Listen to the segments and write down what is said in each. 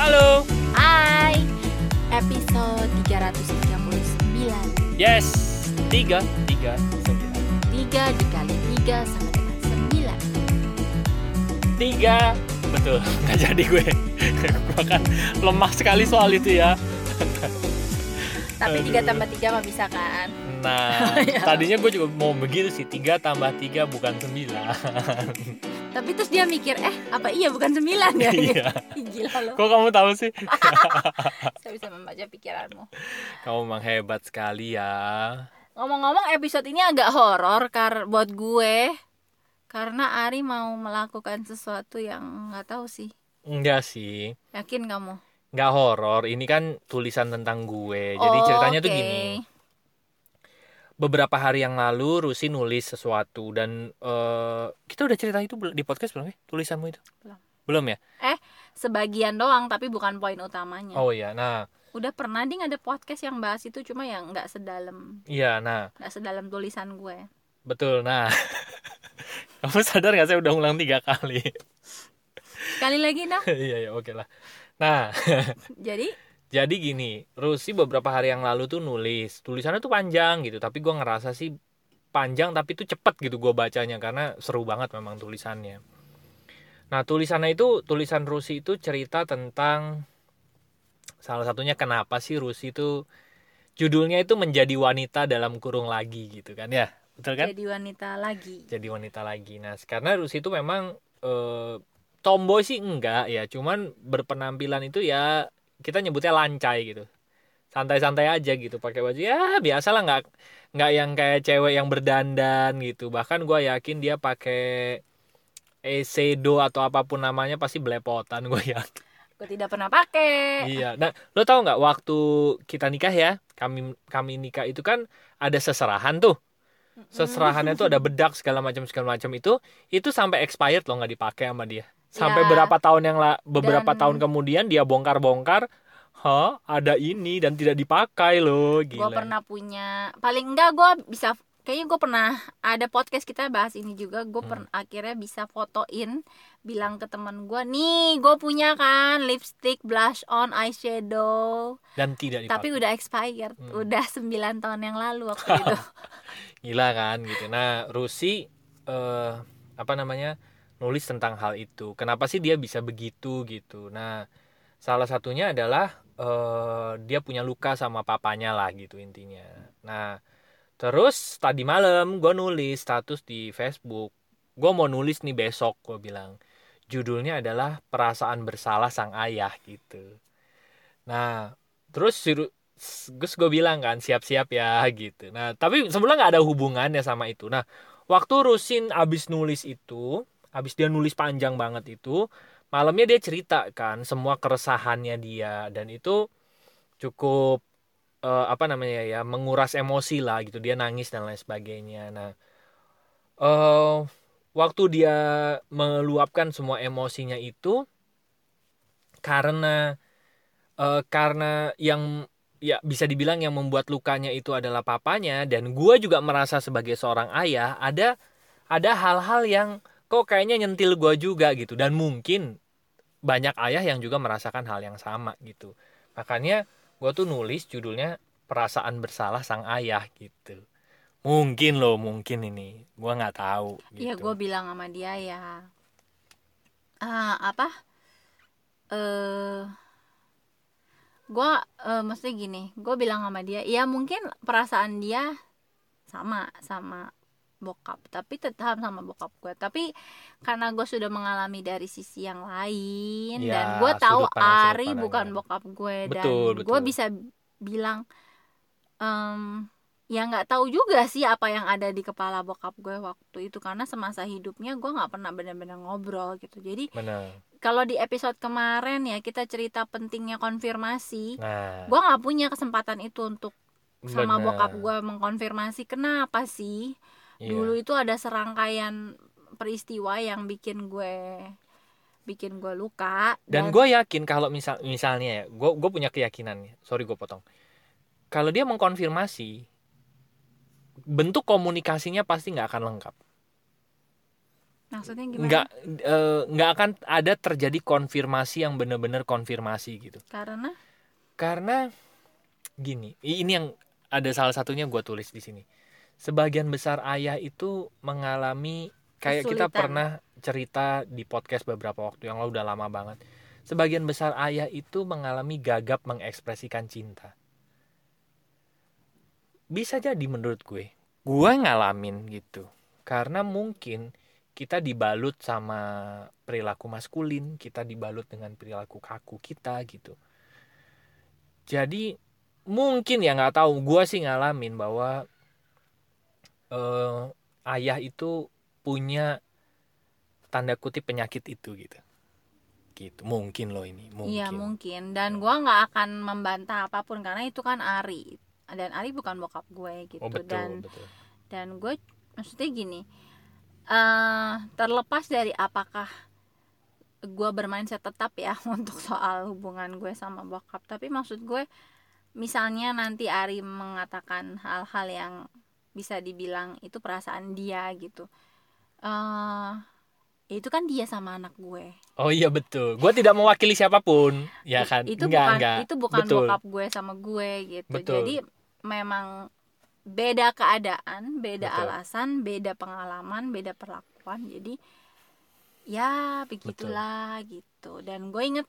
Halo. Hai. Episode 339. Yes. Tiga, tiga, sembilan. 3 dikali 3 sama dengan 9. Tiga. Betul. Nggak jadi gue. gue kan lemah sekali soal itu ya. Tapi Aduh. 3 tambah 3 mah bisa kan? Nah, Ya. tadinya gue juga mau begitu sih. Tiga tambah tiga bukan sembilan. Tapi terus dia mikir, eh apa iya bukan 9 ya? Iya. Ih, Gila loh. Kok kamu tahu sih? Saya bisa membaca pikiranmu. Kamu memang hebat sekali ya. Ngomong-ngomong episode ini agak horor kar buat gue. Karena Ari mau melakukan sesuatu yang nggak tahu sih. Enggak sih. Yakin kamu? Nggak horor. Ini kan tulisan tentang gue. Jadi Oh, ceritanya tuh oke. gini. Beberapa hari yang lalu Rusi nulis sesuatu dan eh, kita udah cerita itu di podcast belum ya tulisanmu itu? Belum. belum ya? Sebagian doang tapi bukan poin utamanya. oh iya nah. Udah pernah ding ada podcast yang bahas itu cuma yang nggak sedalam. Iya nah. Nggak sedalam tulisan gue. betul nah. Kamu sadar nggak saya udah ulang tiga kali? Sekali lagi nah. iya ya oke lah. Nah. Jadi jadi gini Rusi beberapa hari yang lalu tuh nulis tulisannya tuh panjang gitu tapi gua ngerasa sih panjang tapi tuh cepet gitu gua bacanya karena seru banget memang tulisannya nah tulisannya itu tulisan Rusi itu cerita tentang salah satunya kenapa sih Rusi itu judulnya itu menjadi wanita dalam kurung lagi gitu kan ya betul kan jadi wanita lagi. jadi wanita lagi. Nah, karena Rusi itu memang eh, tomboy sih enggak ya, cuman berpenampilan itu ya kita nyebutnya lancai gitu. Santai-santai aja gitu pakai baju ya biasalah nggak nggak yang kayak cewek yang berdandan gitu. Bahkan gua yakin dia pakai Esedo atau apa pun namanya pasti belepotan gue ya. Gue tidak pernah pakai. Iya. Nah, lo tau nggak waktu kita nikah ya, kami kami nikah itu kan ada seserahan tuh. Seserahannya tuh ada bedak segala macam segala macam itu, itu sampai expired loh nggak dipakai sama dia. Sampai Ya. berapa tahun yang la, beberapa Dan- tahun kemudian dia bongkar-bongkar, hah ada ini dan tidak dipakai loh, Gue pernah punya paling enggak gue bisa kayaknya gue pernah ada podcast kita bahas ini juga gue Hmm. pernah akhirnya bisa fotoin bilang ke teman gue nih gue punya kan lipstick blush on eyeshadow Dan tidak dipakai. tapi udah expired Hmm. udah 9 tahun yang lalu waktu itu Gila kan gitu. Nah, Rusi eh apa namanya? nulis tentang hal itu. Kenapa sih dia bisa begitu gitu. Nah, salah satunya adalah eh dia punya luka sama papanya lah gitu intinya. Nah, terus tadi malam gue nulis status di Facebook. Gue mau nulis nih besok gue bilang. Judulnya adalah perasaan bersalah sang ayah gitu. Nah, terus Gus gue bilang kan siap-siap ya gitu. Nah tapi sebenarnya nggak ada hubungannya sama itu. Nah waktu Rusin abis nulis itu, abis dia nulis panjang banget itu, malamnya dia cerita kan semua keresahannya dia dan itu cukup eh, apa namanya ya menguras emosi lah gitu. Dia nangis dan lain sebagainya. Nah eh waktu dia meluapkan semua emosinya itu karena eh, karena yang ya bisa dibilang yang membuat lukanya itu adalah papanya dan gua juga merasa sebagai seorang ayah ada ada hal-hal yang kok kayaknya nyentil gua juga gitu. Dan mungkin banyak ayah yang juga merasakan hal yang sama gitu. Makanya gua tuh nulis judulnya perasaan bersalah sang ayah gitu. Mungkin loh mungkin ini. Gua nggak tahu gitu. Iya gue bilang sama dia ya. Ah apa? Eh gue eh, maksudnya gini. Gue bilang sama dia ya mungkin perasaan dia sama sama bokap. Tapi tetap sama bokap gue. Tapi karena gue sudah mengalami dari sisi yang lain Ya, dan gue tahu pandang- Ari bukan bokap gue. Dan Betul, gue betul. bisa bilang em ya nggak tahu juga sih apa yang ada di kepala bokap gue waktu itu. Karena semasa hidupnya gue nggak pernah benar-benar ngobrol gitu. Jadi kalau di episode kemarin ya kita cerita pentingnya konfirmasi nah. gue nggak punya kesempatan itu untuk sama benar. bokap gue mengkonfirmasi. Kenapa sih Iya. dulu itu ada serangkaian peristiwa yang bikin gue bikin gue luka Dan gue yakin kalau misal misalnya ya, gue gue punya keyakinan nih. Sorry gue potong. Kalau dia mengkonfirmasi, bentuk komunikasinya pasti nggak akan lengkap. maksudnya gimana nggak eh, nggak akan ada terjadi konfirmasi yang benar-benar konfirmasi gitu karena karena gini ini yang ada salah satunya gue tulis di sini sebagian besar ayah itu mengalami kayak kita Kesulitan. pernah cerita di podcast beberapa waktu yang lalu udah lama banget. Sebagian besar ayah itu mengalami gagap mengekspresikan cinta. Bisa jadi menurut gue gue ngalamin gitu. Karena mungkin kita dibalut sama perilaku maskulin kita dibalut dengan perilaku kaku kita gitu. Jadi mungkin ya nggak tahu. Gue sih ngalamin bahwa eh, ayah itu punya tanda kutip penyakit itu gitu. Gitu. Mungkin loh ini mungkin. Iya mungkin. Dan gua nggak akan membantah apa pun karena itu kan Ari. Dan Ari bukan bokap gue gitu. Oh betul dan betul. dan gue maksudnya gini eh terlepas dari apakah gue bermindset tetap ya untuk soal hubungan gue sama bokap tapi maksud gue misalnya nanti Ari mengatakan hal-hal yang bisa dibilang itu perasaan dia gitu. Eh ya itu kan dia sama anak gue. Oh iya betul. Gue tidak mewakili siapa pun. Ya kan? itu Enggak, bukan enggak. itu bukan betul. bokap gue sama gue gitu. Betul. jadi memang beda keadaan beda Betul. alasan beda pengalaman beda perlakuan. Jadi ya begitulah gitu. Dan gue inget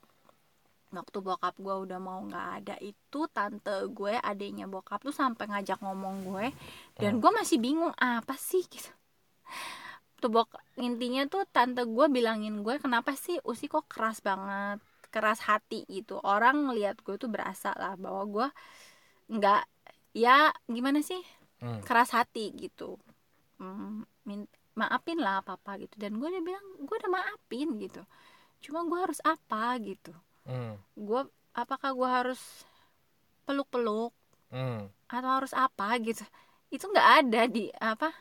waktu bokap gue udah mau nggak ada itu tante gue adiknya bokap tuh sampai ngajak ngomong gue dan Hmm. gue masih bingung apa sih? gitu. Tuh bok intinya tuh tante gue bilangin gue kenapa sih usi kok keras banget keras hati? gitu. Orang ngelihat gue tuh berasa lah bahwa gue nggak ya gimana sih Hmm. keras hati gitu. Hmm, maafin lah papa gitu. Dan gue udah bilang gue udah maafin gitu. Cuma gue harus apa? gitu Hmm. gue apakah gue harus peluk-peluk? Hmm. atau harus apa gitu? Itu nggak ada di apa?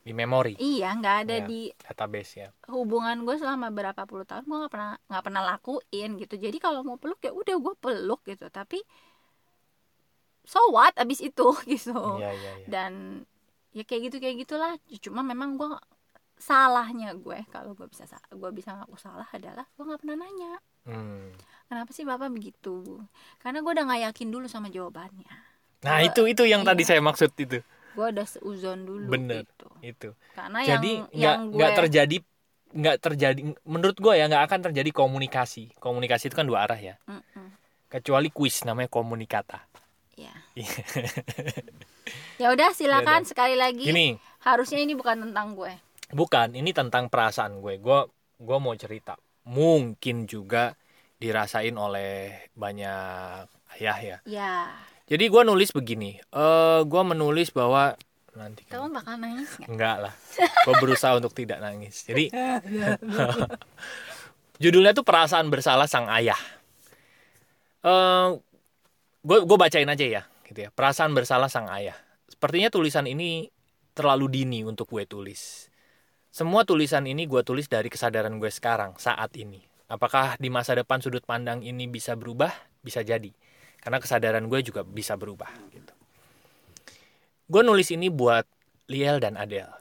Di memori? Iya nggak ada Iya. di database ya. hubungan gue selama berapa puluh tahun gue nggak pernah nggak pernah lakuin gitu. Jadi kalau mau peluk ya udah gue peluk gitu. Tapi so what abis itu gitu. Iya iya iya. Dan ya kayak gitu kayak gitulah. Cuma memang gue salahnya gue. Kalau gue bisa sa- gue bisa ngaku salah adalah gue nggak pernah nanya. Hmm. kenapa sih bapak begitu? Karena gue udah nggak yakin dulu sama jawabannya. Nah Gua- itu itu yang tadi iya. saya maksud itu. Gue udah seuzon dulu Bener. gitu. itu. Karena jadi yang nggak gue terjadi nggak terjadi menurut gue ya nggak akan terjadi komunikasi. Komunikasi itu kan dua arah ya. Mm-mm. kecuali kuis namanya komunikata. Ya Iya. ya udah silakan Ya sekali lagi. Gini. Harusnya ini bukan tentang gue bukan ini tentang perasaan gue gue gue mau cerita mungkin juga dirasain oleh banyak ayah ya ya jadi gue nulis begini eh gue menulis bahwa nanti kan kamu bakal nangis nggak Enggak lah. Gue berusaha untuk tidak nangis. Jadi judulnya tuh perasaan bersalah sang ayah. gue gue bacain aja ya, gitu ya. Perasaan bersalah sang ayah. Sepertinya tulisan ini terlalu dini untuk gue tulis. Semua tulisan ini gue tulis dari kesadaran gue sekarang saat ini. Apakah di masa depan sudut pandang ini bisa berubah? Bisa jadi. Karena kesadaran gue juga bisa berubah. Gitu. Gue nulis ini buat Liel dan Adele.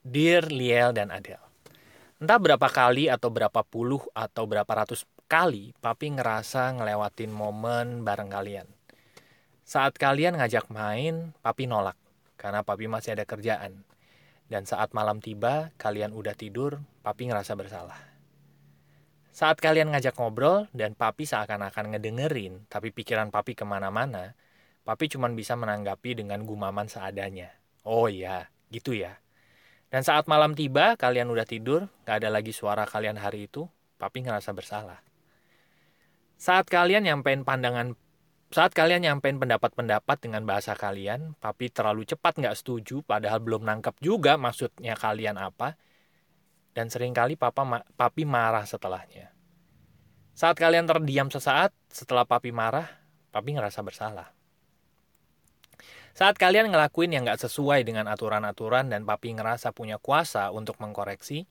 Dear Liel dan Adele. Entah berapa kali atau berapa puluh atau berapa ratus kali papi ngerasa ngelewatin momen bareng kalian. Saat kalian ngajak main, papi nolak karena papi masih ada kerjaan. Dan saat malam tiba, kalian udah tidur, papi ngerasa bersalah. Saat kalian ngajak ngobrol dan papi seakan-akan ngedengerin, tapi pikiran papi ke mana-mana, papi cuma bisa menanggapi dengan gumaman seadanya. Oh iya, gitu ya. Dan saat malam tiba, kalian udah tidur, gak ada lagi suara kalian hari itu, papi ngerasa bersalah. Saat kalian nyampein pandangan, saat kalian nyampein pendapat-pendapat dengan bahasa kalian, papi terlalu cepat gak setuju, padahal belum nangkep juga maksudnya kalian apa, dan sering kali papa ma- papi marah setelahnya. Saat kalian terdiam sesaat, setelah papi marah, papi ngerasa bersalah. Saat kalian ngelakuin yang gak sesuai dengan aturan-aturan dan papi ngerasa punya kuasa untuk mengkoreksi,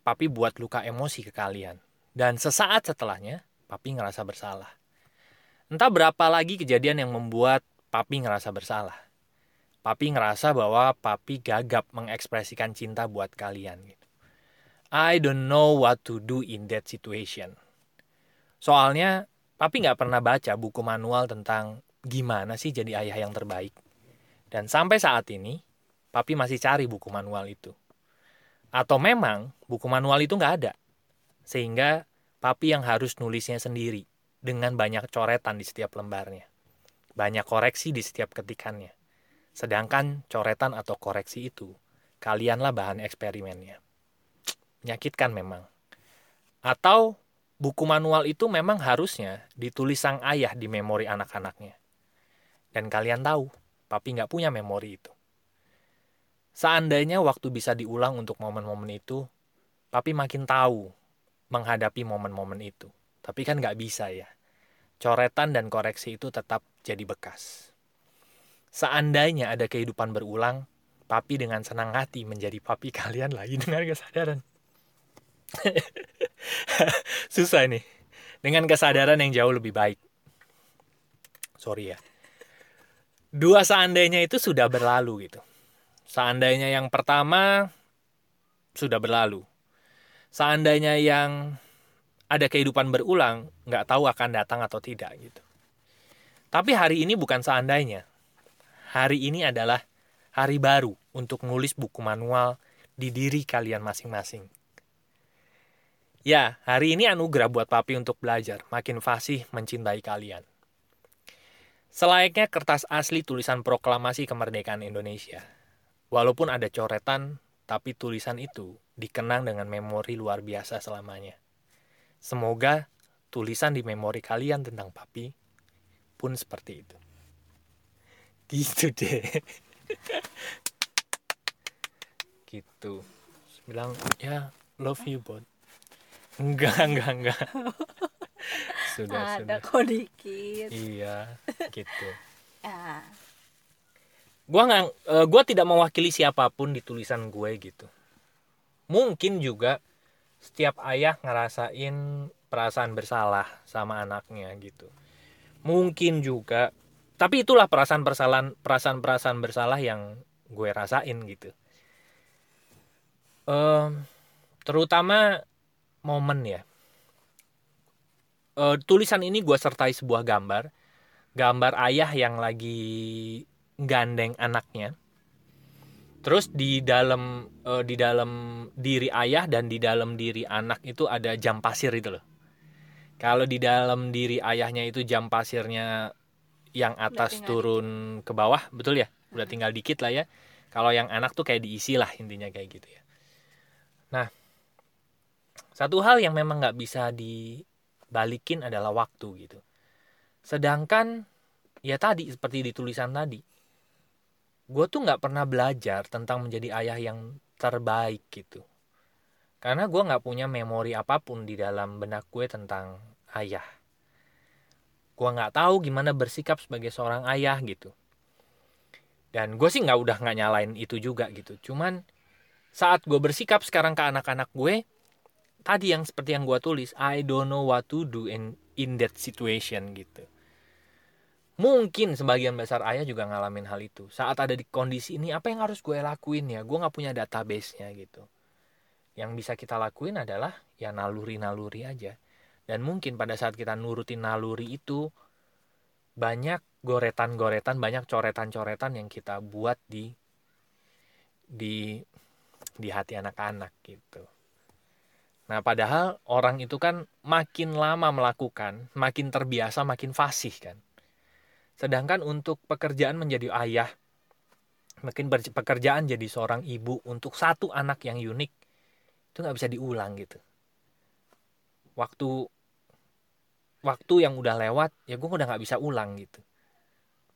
papi buat luka emosi ke kalian. Dan sesaat setelahnya, papi ngerasa bersalah. Entah berapa lagi kejadian yang membuat papi ngerasa bersalah. Papi ngerasa bahwa papi gagap mengekspresikan cinta buat kalian. Gitu. I don't know what to do in that situation. Soalnya papi nggak pernah baca buku manual tentang gimana sih jadi ayah yang terbaik. Dan sampai saat ini, papi masih cari buku manual itu. Atau memang buku manual itu nggak ada. Sehingga papi yang harus nulisnya sendiri dengan banyak coretan di setiap lembarnya. Banyak koreksi di setiap ketikannya. Sedangkan coretan atau koreksi itu, kalianlah bahan eksperimennya. Menyakitkan memang. Atau buku manual itu memang harusnya ditulis sang ayah di memori anak-anaknya. Dan kalian tahu, papi nggak punya memori itu. Seandainya waktu bisa diulang untuk momen-momen itu, papi makin tahu menghadapi momen-momen itu. Tapi kan nggak bisa ya. Coretan dan koreksi itu tetap jadi bekas. Seandainya ada kehidupan berulang, papi dengan senang hati menjadi papi kalian lagi dengan kesadaran. Susah nih. Dengan kesadaran yang jauh lebih baik. Sorry ya. Dua seandainya itu sudah berlalu gitu. Seandainya yang pertama sudah berlalu. Seandainya yang ada kehidupan berulang, nggak tahu akan datang atau tidak gitu. Tapi hari ini bukan seandainya. Hari ini adalah hari baru untuk nulis buku manual di diri kalian masing-masing. Ya, hari ini anugerah buat papi untuk belajar, makin fasih mencintai kalian. Selayaknya kertas asli tulisan proklamasi kemerdekaan Indonesia. Walaupun ada coretan, tapi tulisan itu dikenang dengan memori luar biasa selamanya. Semoga tulisan di memori kalian tentang papi pun seperti itu. Gitu deh. gitu. Bilang, ya, love you, bot. Enggak, enggak, enggak. sudah, ada sudah. kok dikit Iya, gitu. ya Gua nggak, eh, gua tidak mewakili siapa pun di tulisan gue gitu. Mungkin juga setiap ayah ngerasain perasaan bersalah sama anaknya gitu. Mungkin juga, tapi itulah perasaan persalahan, perasaan perasaan bersalah yang gue rasain gitu. Em, terutama momen ya. Eh, tulisan ini gue sertai sebuah gambar, gambar ayah yang lagi gandeng anaknya. Terus di dalam eh, di dalam diri ayah dan di dalam diri anak itu ada jam pasir itu loh. Kalau di dalam diri ayahnya itu jam pasirnya yang atas turun ke bawah, betul ya? Udah tinggal dikit lah ya. Kalau yang anak tuh kayak diisi lah intinya kayak gitu ya. Nah, satu hal yang memang nggak bisa dibalikin adalah waktu gitu. Sedangkan ya tadi seperti di tulisan tadi, gue tuh nggak pernah belajar tentang menjadi ayah yang terbaik gitu. Karena gue nggak punya memori apa pun di dalam benak gue tentang ayah. Gue nggak tahu gimana bersikap sebagai seorang ayah gitu. Dan gue sih nggak udah nggak nyalain itu juga gitu. Cuman saat gue bersikap sekarang ke anak-anak gue, tadi yang seperti yang gue tulis, I don't know what to do in in that situation gitu. Mungkin sebagian besar ayah juga ngalamin hal itu. Saat ada di kondisi ini, apa yang harus gue lakuin ya? Gue nggak punya database-nya gitu. Yang bisa kita lakuin adalah ya naluri-naluri aja. Dan mungkin pada saat kita nurutin naluri itu, banyak goretan-goretan, banyak coretan-coretan yang kita buat di di di hati anak-anak gitu. Nah, padahal orang itu kan makin lama melakukan, makin terbiasa, makin fasih kan. Sedangkan untuk pekerjaan menjadi ayah, makin ber- pekerjaan jadi seorang ibu untuk satu anak yang unik, itu nggak bisa diulang gitu. Waktu waktu yang udah lewat, ya gue udah nggak bisa ulang gitu.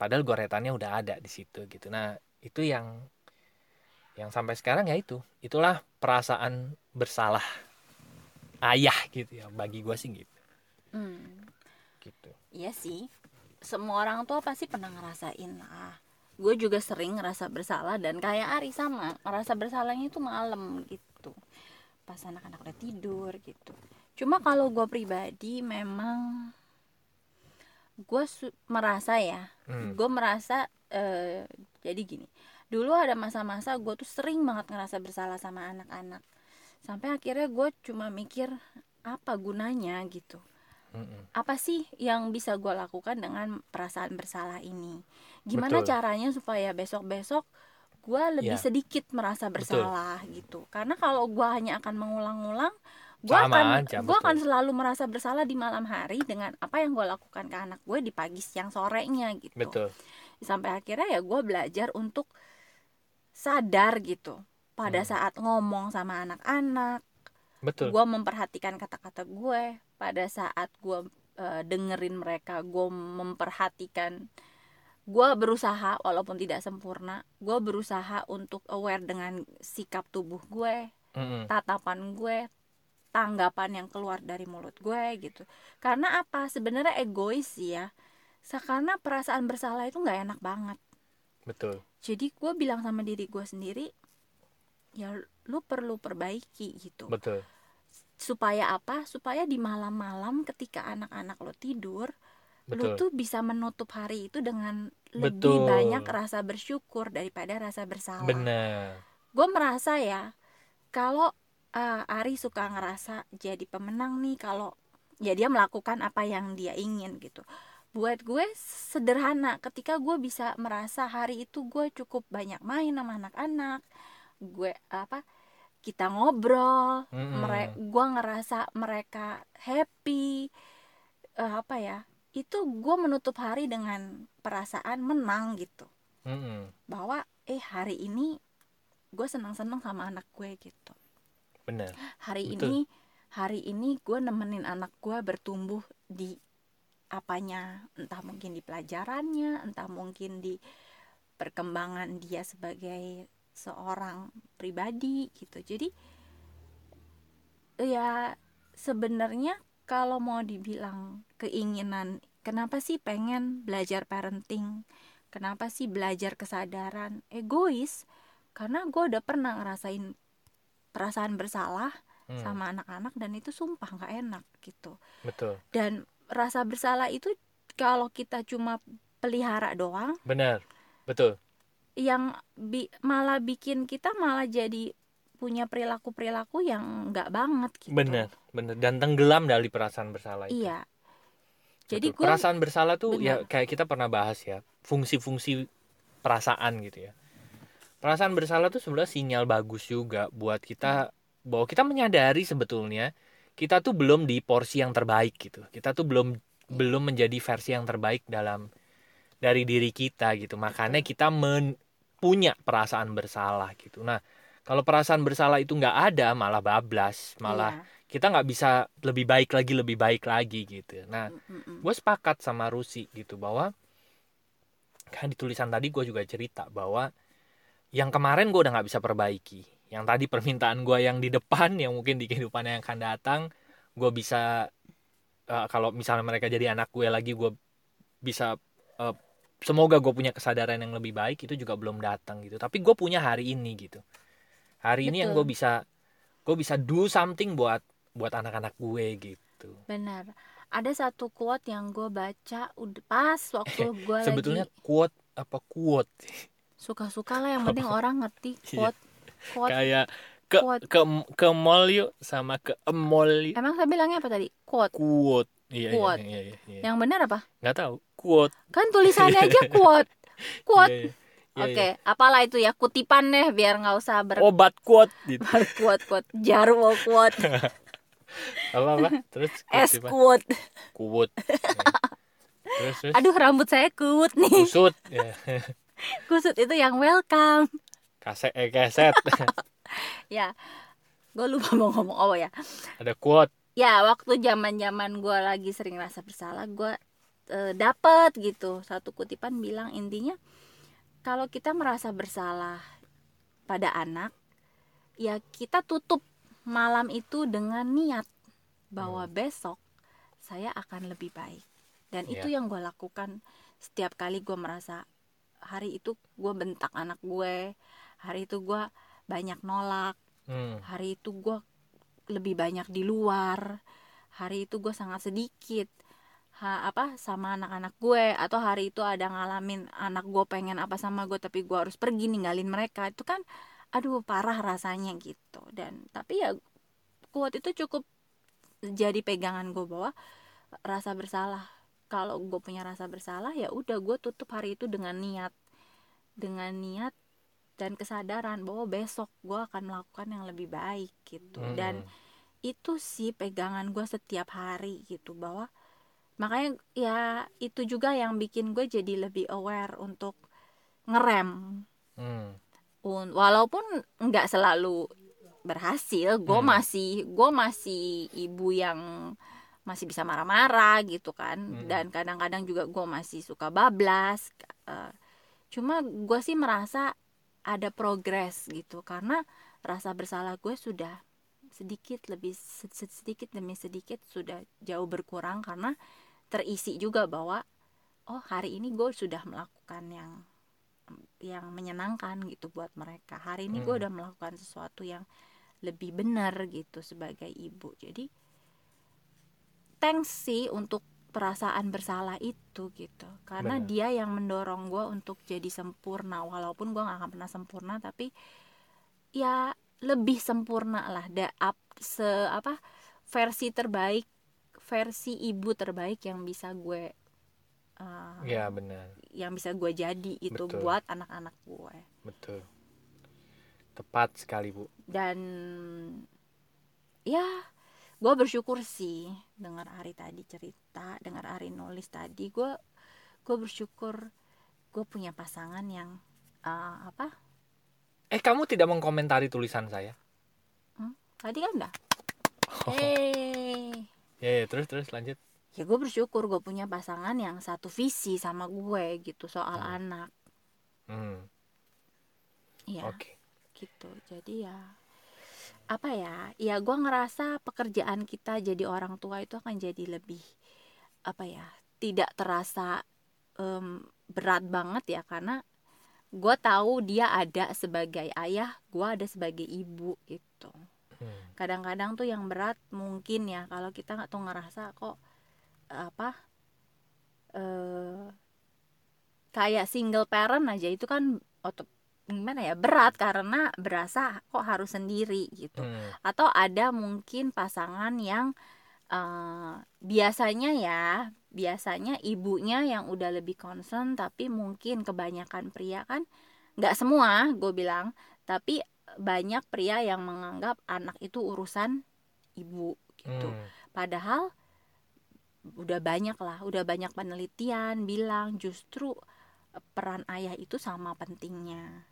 Padahal goretannya udah ada di situ gitu. Nah, itu yang yang sampai sekarang ya itu itulah perasaan bersalah ayah gitu ya bagi gue sih gitu hmm. gitu Iya sih, semua orang tua pasti pernah ngerasain lah. Gue juga sering ngerasa bersalah dan kayak Ari sama, ngerasa bersalahnya itu malam gitu. Pas anak-anak udah tidur gitu. Cuma kalau gue pribadi memang gue merasa ya, Hmm. gue merasa eh, jadi gini. Dulu ada masa-masa gue tuh sering banget ngerasa bersalah sama anak-anak. sampai akhirnya gue cuma mikir apa gunanya gitu Mm-mm. apa sih yang bisa gue lakukan dengan perasaan bersalah ini gimana Betul. caranya supaya besok besok gue lebih Ya. sedikit merasa Betul. bersalah gitu karena kalau gue hanya akan mengulang-ulang gue akan gue akan betul. selalu merasa bersalah di malam hari dengan apa yang gue lakukan ke anak gue di pagi siang sorenya gitu betul sampai akhirnya ya gue belajar untuk sadar gitu pada Hmm. saat ngomong sama anak-anak betul gue memperhatikan kata-kata gue pada saat gue eh, dengerin mereka gue memperhatikan gue berusaha walaupun tidak sempurna gue berusaha untuk aware dengan sikap tubuh gue Mm-mm. tatapan gue tanggapan yang keluar dari mulut gue gitu. Karena apa? Sebenarnya egois ya. Karena perasaan bersalah itu nggak enak banget. Betul. Jadi gue bilang sama diri gue sendiri ya lu perlu perbaiki gitu. Betul supaya apa? Supaya di malam-malam ketika anak-anak lo tidur lu betul. tuh bisa menutup hari itu dengan lebih Betul. banyak rasa bersyukur daripada rasa bersalah. Benar. Gue merasa ya kalau uh, Ari suka ngerasa jadi pemenang nih kalau ya dia melakukan apa yang dia ingin gitu. Buat gue sederhana ketika gue bisa merasa hari itu gue cukup banyak main sama anak-anak gue apa kita ngobrol mereka gue ngerasa mereka happy eh, apa ya itu gue menutup hari dengan perasaan menang gitu Mm-mm. bahwa eh hari ini gue senang-senang sama anak gue gitu benar hari Betul. ini hari ini gue nemenin anak gue bertumbuh di apanya entah mungkin di pelajarannya entah mungkin di perkembangan dia sebagai seorang pribadi gitu. Jadi ya sebenarnya kalau mau dibilang keinginan kenapa sih pengen belajar parenting? Kenapa sih belajar kesadaran? Egois karena gue udah pernah ngerasain perasaan bersalah Hmm, sama anak-anak dan itu sumpah nggak enak gitu. Betul. Dan rasa bersalah itu kalau kita cuma pelihara doang benar. Betul yang bi- malah bikin kita malah jadi punya perilaku perilaku yang nggak banget gitu. Benar benar dan tenggelam dari perasaan bersalah itu. Iya. Jadi Betul. gue perasaan bersalah tuh ya Benar. kayak kita pernah bahas ya fungsi-fungsi perasaan gitu ya. Perasaan bersalah tuh sebenarnya sinyal bagus juga buat kita bahwa kita menyadari sebetulnya kita tuh belum di porsi yang terbaik gitu. Kita tuh belum belum menjadi versi yang terbaik dalam dari diri kita gitu. Makanya kita men- punya perasaan bersalah gitu nah kalau perasaan bersalah itu nggak ada malah bablas malah iya. kita nggak bisa lebih baik lagi lebih baik lagi gitu nah Mm-mm. gue sepakat sama Rusi gitu bahwa kan di tulisan tadi gue juga cerita bahwa yang kemarin gue udah nggak bisa perbaiki yang tadi permintaan gue yang di depan yang mungkin di kehidupan yang akan datang gue bisa eh, kalau misalnya mereka jadi anak gue lagi gue bisa eh, semoga gue punya kesadaran yang lebih baik itu juga belum datang gitu. Tapi gue punya hari ini gitu. Hari ini yang gue Betul. bisa gue bisa do something buat buat anak-anak gue gitu. Benar. Ada satu quote yang gue baca udah pas waktu gue sebetulnya lagi quote apa quote? Suka-suka lah yang penting orang ngerti. Iya. quote quote kayak ke Quote. ke ke mall yuk sama ke mall yuk. Emang saya bilangnya apa tadi? Quote. Quote iya iya, Quote. iya iya iya yang benar apa nggak tahu quote kan tulisannya aja quote quote Iya, iya. Iya, Oke, iya. apalah itu ya kutipan deh biar nggak usah ber obat quote gitu quote quote jarwo quote apa apa terus es quote. quote Iya. terus terus Aduh rambut saya kuut nih. kusut ya Kusut itu yang welcome. kaset eh keset Ya, gue lupa mau ngomong apa ya. ada quote Ya waktu zaman zaman gue lagi sering rasa bersalah, gue eh, dapet gitu satu kutipan bilang intinya kalau kita merasa bersalah pada anak, ya kita tutup malam itu dengan niat bahwa besok saya akan lebih baik. Dan Iya. itu yang gue lakukan setiap kali gue merasa hari itu gue bentak anak gue, hari itu gue banyak nolak, hmm. hari itu gue lebih banyak di luar. Hari itu gue sangat sedikit. Ha, apa sama anak-anak gue atau hari itu ada ngalamin anak gue pengen apa sama gue tapi gue harus pergi ninggalin mereka. Itu kan aduh parah rasanya gitu. Dan tapi ya kuat itu cukup jadi pegangan gue bahwa rasa bersalah. Kalau gue punya rasa bersalah ya udah gue tutup hari itu dengan niat. Dengan niat dan kesadaran bahwa besok gue akan melakukan yang lebih baik gitu Hmm. dan itu sih pegangan gue setiap hari gitu bahwa makanya ya itu juga yang bikin gue jadi lebih aware untuk ngerem Hmm. Un- walaupun nggak selalu berhasil gue Hmm. masih gue masih ibu yang masih bisa marah-marah gitu kan Hmm. dan kadang-kadang juga gue masih suka bablas Eh, cuma gue sih merasa ada progres gitu. Karena rasa bersalah gue sudah sedikit lebih se- se- sedikit demi sedikit sudah jauh berkurang. Karena terisi juga bahwa oh hari ini gue sudah melakukan yang yang menyenangkan gitu buat mereka. Hari ini gue Hmm. udah melakukan sesuatu yang lebih benar gitu sebagai ibu. Jadi thanks sih untuk perasaan bersalah itu gitu. Karena Benar. dia yang mendorong gue untuk jadi sempurna. Walaupun gue gak akan pernah sempurna tapi ya lebih sempurna lah. Da up se apa versi terbaik versi ibu terbaik yang bisa gue uh, ya benar. yang bisa gue jadi itu Betul. buat anak-anak gue betul. Tepat sekali bu. Dan ya gue bersyukur sih dengar Ari tadi cerita dengar Ari nulis tadi. Gue gue bersyukur gue punya pasangan yang uh, apa? Eh kamu tidak mengkomentari tulisan saya? Tadi kan udah Oh. eh ya, terus terus lanjut. Ya gue bersyukur gue punya pasangan yang satu visi sama gue gitu soal Hmm. anak. Hmm. ya oke. gitu. Jadi ya apa ya ya gue ngerasa pekerjaan kita jadi orang tua itu akan jadi lebih apa ya tidak terasa em, berat banget ya karena gue tahu dia ada sebagai ayah gue ada sebagai ibu gitu Hmm. kadang-kadang tuh yang berat mungkin ya kalau kita nggak tuh ngerasa kok apa eh kayak single parent aja itu kan otot gimana ya berat karena berasa kok harus sendiri gitu Hmm. atau ada mungkin pasangan yang eh, biasanya ya biasanya ibunya yang udah lebih concern tapi mungkin kebanyakan pria kan nggak semua gue bilang tapi banyak pria yang menganggap anak itu urusan ibu gitu Hmm. padahal udah banyak lah udah banyak penelitian bilang justru peran ayah itu sama pentingnya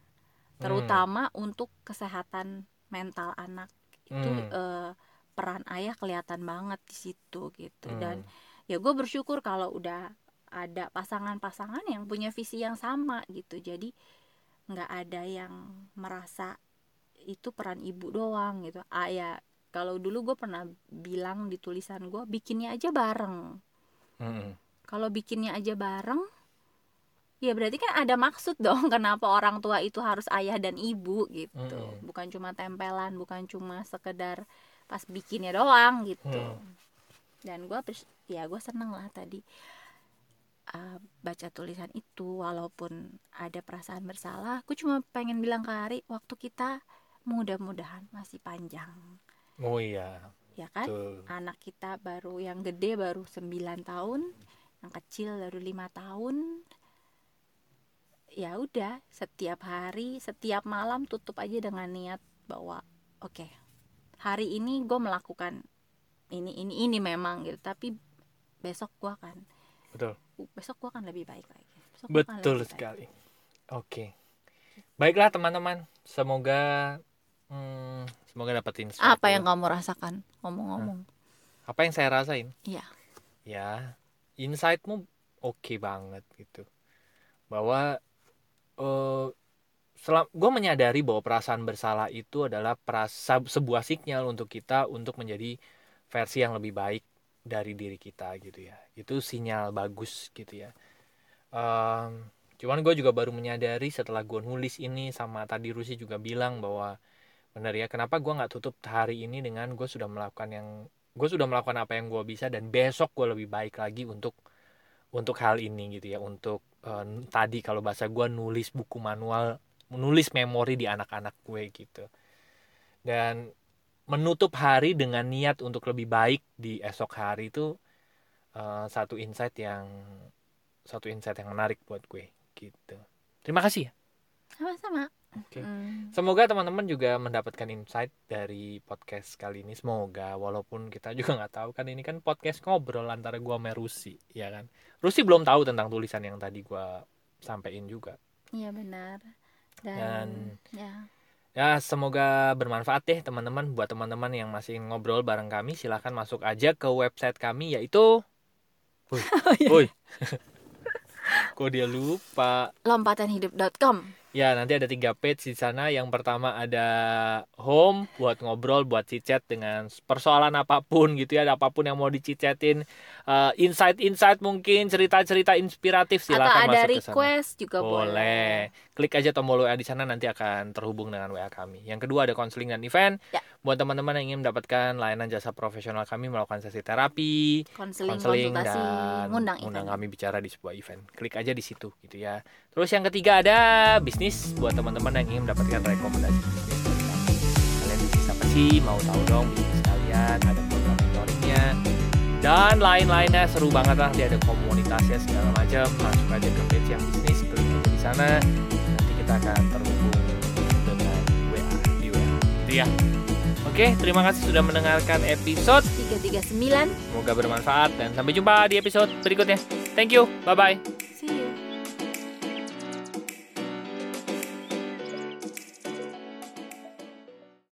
terutama untuk kesehatan mental anak itu Hmm. eh, peran ayah kelihatan banget di situ gitu Hmm. dan ya gue bersyukur kalau udah ada pasangan-pasangan yang punya visi yang sama gitu jadi nggak ada yang merasa itu peran ibu doang gitu ah ya kalau dulu gue pernah bilang di tulisan gue bikinnya aja bareng Hmm. kalau bikinnya aja bareng ya berarti kan ada maksud dong kenapa orang tua itu harus ayah dan ibu gitu. Mm-mm. bukan cuma tempelan bukan cuma sekedar pas bikinnya doang gitu. Hmm. dan gue ya gue seneng lah tadi uh, baca tulisan itu. Walaupun ada perasaan bersalah gue cuma pengen bilang ke Ari waktu kita mudah-mudahan masih panjang. Oh iya. Ya kan? Betul. Anak kita baru yang gede baru 9 tahun yang kecil baru lima tahun ya udah setiap hari setiap malam tutup aja dengan niat bahwa oke hari ini gue melakukan ini ini ini memang gitu. Tapi besok gue akan betul. besok gue akan lebih baik lagi. Besok gua akan betul lebih baik. sekali. Oke. Baiklah teman-teman. Semoga hmm, semoga dapetin sesuatu. apa yang kamu rasakan ngomong-ngomong? Apa yang saya rasain? Iya. ya insightmu oke banget gitu. Bahwa eh selam gue menyadari bahwa perasaan bersalah itu adalah perasa sebuah sinyal untuk kita untuk menjadi versi yang lebih baik dari diri kita gitu ya. Itu sinyal bagus gitu ya. Em, cuman gue juga baru menyadari setelah gue nulis ini sama tadi Rusi juga bilang bahwa benar ya kenapa gue nggak tutup hari ini dengan gue sudah melakukan yang gue sudah melakukan apa yang gue bisa dan besok gue lebih baik lagi untuk untuk hal ini gitu ya untuk eh, tadi kalau bahasa gue nulis buku manual menulis memori di anak-anak gue gitu. Dan menutup hari dengan niat untuk lebih baik di esok hari itu uh, satu insight yang satu insight yang menarik buat gue gitu. Terima kasih ya. Sama-sama Oke. Hmm. Semoga teman-teman juga mendapatkan insight dari podcast kali ini. Semoga walaupun kita juga nggak tahu kan ini kan podcast ngobrol antara gua sama Rusi, ya kan. Rusi belum tahu tentang tulisan yang tadi gua sampaikan juga. Iya benar. Dan, Dan ya. Ya, semoga bermanfaat deh teman-teman buat teman-teman yang masih ngobrol bareng kami silahkan masuk aja ke website kami yaitu Woi. oh, iya. Kok dia lupa? lompatanhidup.com Ya, nanti ada tiga page di sana. Yang pertama ada home buat ngobrol, buat cicat dengan persoalan apa pun gitu ya, ada apa pun yang mau dicicatin, uh, insight-insight mungkin, cerita-cerita inspiratif silakan Atau ada masuk request juga boleh. boleh. Klik aja tombol WA di sana nanti akan terhubung dengan WA kami. Yang kedua ada konseling dan event. Ya. Buat teman-teman yang ingin mendapatkan layanan jasa profesional kami melakukan sesi terapi, konseling, dan ngundang, undang kami bicara di sebuah event. Klik aja di situ gitu ya. Terus yang ketiga ada bisnis buat teman-teman yang ingin mendapatkan rekomendasi bisnis dari kami. Kalian bisnis apa sih? Mau tahu dong bisnis kalian? Ada dan lain-lainnya seru banget lah. Dia ada komunitasnya segala macam. Masuk aja ke page yang bisnis, klik aja di sana. Nanti kita akan terhubung dengan WA di WA. Gitu ya. Oke, terima kasih sudah mendengarkan episode 339 Semoga bermanfaat dan sampai jumpa di episode berikutnya. Thank you. Bye bye. See you.